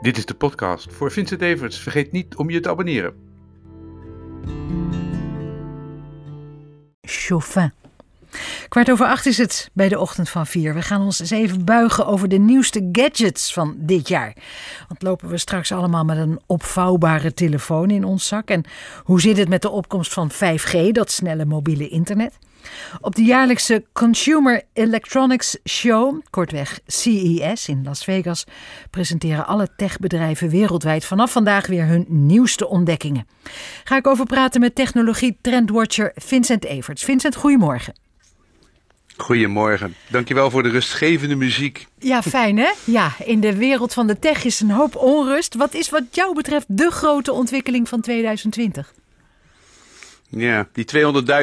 Dit is de podcast voor Vincent Everts. Vergeet niet om je te abonneren. Chauffin. Kwart over acht is het bij de ochtend van vier. We gaan ons eens even buigen over de nieuwste gadgets van dit jaar. Want lopen we straks allemaal met een opvouwbare telefoon in ons zak? En hoe zit het met de opkomst van 5G, dat snelle mobiele internet? Op de jaarlijkse Consumer Electronics Show, kortweg CES in Las Vegas, presenteren alle techbedrijven wereldwijd vanaf vandaag weer hun nieuwste ontdekkingen. Ga ik over praten met technologie trendwatcher Vincent Everts. Vincent, goedemorgen. Goedemorgen. Dankjewel voor de rustgevende muziek. Ja, fijn hè? Ja, in de wereld van de tech is een hoop onrust. Wat is wat jou betreft de grote ontwikkeling van 2020? Ja, die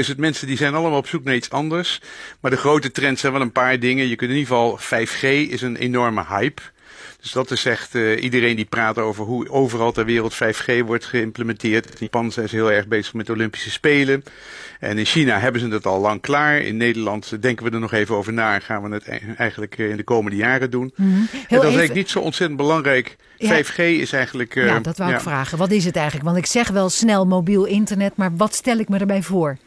200.000 mensen die zijn allemaal op zoek naar iets anders. Maar de grote trends zijn wel een paar dingen. Je kunt in ieder geval 5G is een enorme hype. Dus dat is echt uh, iedereen die praat over hoe overal ter wereld 5G wordt geïmplementeerd. In Japan zijn ze heel erg bezig met de Olympische Spelen. En in China hebben ze het al lang klaar. In Nederland denken we er nog even over na. Gaan we het eigenlijk in de komende jaren doen. Mm -hmm. En dat is eigenlijk niet zo ontzettend belangrijk. Ja. 5G is eigenlijk. Uh, ja, dat wou ja. ik vragen. Wat is het eigenlijk? Want ik zeg wel snel mobiel internet, maar wat stel ik me erbij voor?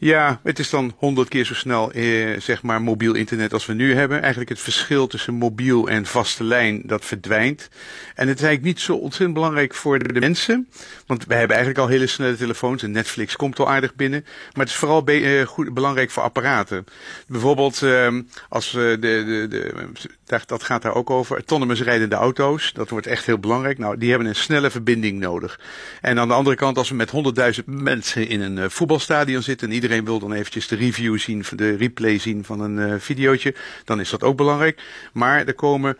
Ja, het is dan honderd keer zo snel, eh, zeg maar, mobiel internet als we nu hebben. Eigenlijk het verschil tussen mobiel en vaste lijn, dat verdwijnt. En het is eigenlijk niet zo ontzettend belangrijk voor de mensen. Want we hebben eigenlijk al hele snelle telefoons en Netflix komt al aardig binnen. Maar het is vooral be uh, goed, belangrijk voor apparaten. Bijvoorbeeld, uh, als we de, de, de, dat gaat daar ook over, autonomous rijdende auto's. Dat wordt echt heel belangrijk. Nou, die hebben een snelle verbinding nodig. En aan de andere kant, als we met honderdduizend mensen in een uh, voetbalstadion zitten en iedereen wil dan eventjes de review zien, de replay zien van een uh, videootje, dan is dat ook belangrijk. Maar er komen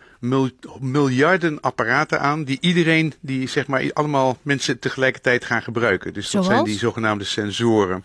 miljarden apparaten aan die iedereen, die zeg maar allemaal mensen tegelijkertijd gaan gebruiken. Dus dat Zoals? zijn die zogenaamde sensoren.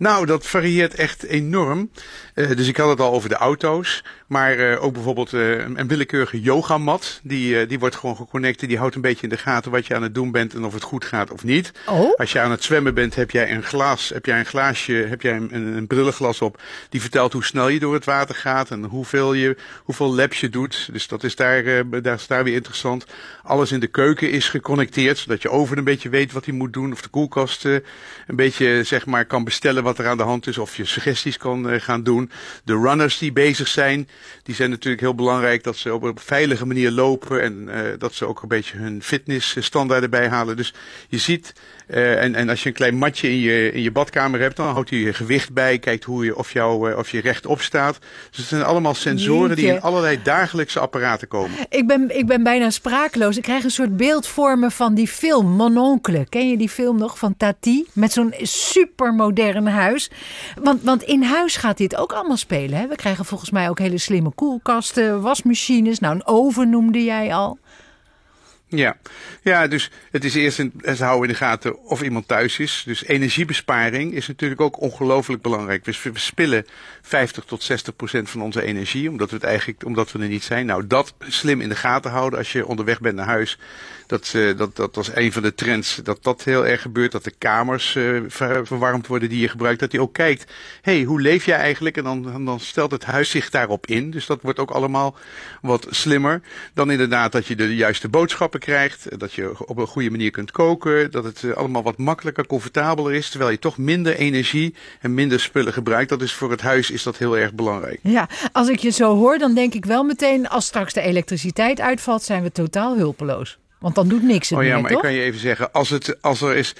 Nou, dat varieert echt enorm. Uh, dus ik had het al over de auto's. Maar uh, ook bijvoorbeeld uh, een willekeurige yogamat. Die, die wordt gewoon geconnect. Die houdt een beetje in de gaten wat je aan het doen bent en of het goed gaat of niet. Oh? Als je aan het zwemmen bent, heb jij een glas, heb jij een glaasje, heb jij een, een brillenglas op. Die vertelt hoe snel je door het water gaat en hoeveel, je, hoeveel laps je doet. Dus dat is daar, daar is daar weer interessant. Alles in de keuken is geconnecteerd, zodat je oven een beetje weet wat hij moet doen. Of de koelkast een beetje zeg maar kan bestellen wat er aan de hand is. Of je suggesties kan uh, gaan doen. De runners die bezig zijn, die zijn natuurlijk heel belangrijk dat ze op een veilige manier lopen. En uh, dat ze ook een beetje hun fitnessstandaarden bijhalen. Dus je ziet, uh, en, en als je een klein matje in je, in je badkamer hebt, dan houdt hij je gewicht bij. Kijkt hoe je, of, jou, of je rechtop staat. Dus het zijn allemaal sensoren Jeetje. die in allerlei dagelijkse apparaten komen. Ik ben, ik ben bijna sprakeloos. Ik krijg een soort beeld voor me van die film Mon Oncle. Ken je die film nog van Tati? Met zo'n supermodern huis. Want, want in huis gaat dit ook allemaal spelen. Hè? We krijgen volgens mij ook hele slimme koelkasten, wasmachines. Nou, een oven noemde jij al. Ja. ja, dus het is eerst een, ze houden in de gaten of iemand thuis is. Dus energiebesparing is natuurlijk ook ongelooflijk belangrijk. We verspillen 50 tot 60 procent van onze energie, omdat we het eigenlijk, omdat we er niet zijn. Nou, dat slim in de gaten houden als je onderweg bent naar huis. Dat, uh, dat, dat was een van de trends, dat dat heel erg gebeurt. Dat de kamers ver, verwarmd worden die je gebruikt. Dat hij ook kijkt, hey, hoe leef jij eigenlijk? En dan, dan stelt het huis zich daarop in. Dus dat wordt ook allemaal wat slimmer. Dan inderdaad dat je de juiste boodschappen krijgt. Dat je op een goede manier kunt koken. Dat het uh, allemaal wat makkelijker, comfortabeler is. Terwijl je toch minder energie en minder spullen gebruikt. Dat is voor het huis is dat heel erg belangrijk. Ja, als ik je zo hoor, dan denk ik wel meteen... als straks de elektriciteit uitvalt, zijn we totaal hulpeloos. Want dan doet niks het Oh ja, meer, maar toch? ik kan je even zeggen, als, het, als er is...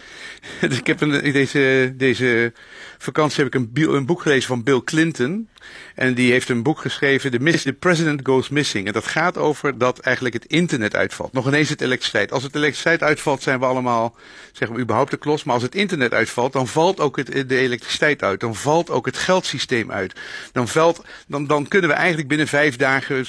ik heb een, deze, deze vakantie heb ik een, een boek gelezen van Bill Clinton. En die heeft een boek geschreven, The, Miss, The President Goes Missing. En dat gaat over dat eigenlijk het internet uitvalt. Nog ineens het elektriciteit. Als het elektriciteit uitvalt, zijn we allemaal, zeggen we, überhaupt de klos. Maar als het internet uitvalt, dan valt ook het, de elektriciteit uit. Dan valt ook het geldsysteem uit. Dan, valt, dan, dan kunnen we eigenlijk binnen vijf dagen,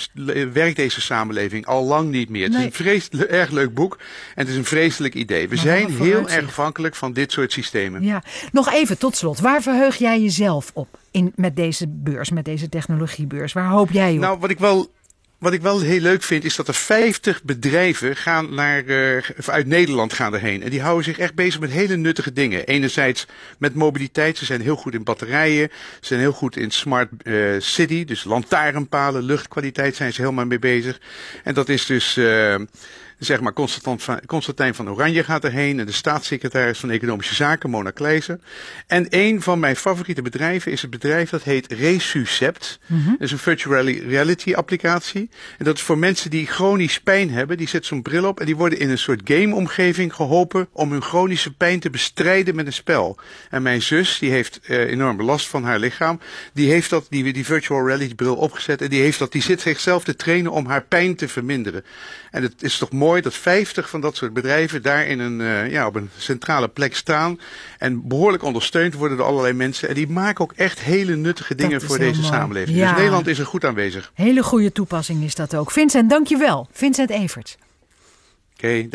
werkt deze samenleving al lang niet meer. Het is een vreselijk, erg leuk boek. En het is een vreselijk idee. We Maar zijn heel erg afhankelijk van dit soort systemen. Ja, nog even tot slot. Waar verheug jij jezelf op in, met deze beurs, met deze technologiebeurs? Waar hoop jij op? Nou, wat ik wel wat ik wel heel leuk vind, is dat er 50 bedrijven gaan naar, uh, uit Nederland gaan erheen. En die houden zich echt bezig met hele nuttige dingen. Enerzijds met mobiliteit. Ze zijn heel goed in batterijen. Ze zijn heel goed in smart uh, city. Dus lantaarnpalen, luchtkwaliteit zijn ze helemaal mee bezig. En dat is dus... Uh, zeg maar Constantijn van Oranje gaat erheen en de staatssecretaris van Economische Zaken, Mona Kleiser. En een van mijn favoriete bedrijven is het bedrijf dat heet Resucept. Mm Dat is een virtual reality applicatie. En dat is voor mensen die chronisch pijn hebben. Die zetten zo'n bril op en die worden in een soort gameomgeving geholpen om hun chronische pijn te bestrijden met een spel. En mijn zus, die heeft uh, enorme last van haar lichaam, die heeft dat, die, die virtual reality bril opgezet en die heeft dat, die zit zichzelf te trainen om haar pijn te verminderen. En het is toch mooi dat 50 van dat soort bedrijven daar in een, uh, ja, op een centrale plek staan. En behoorlijk ondersteund worden door allerlei mensen. En die maken ook echt hele nuttige dingen voor deze mooi. samenleving. Ja. Dus Nederland is er goed aanwezig. Hele goede toepassing is dat ook. Vincent, dankjewel. Vincent Evert. Oké, okay,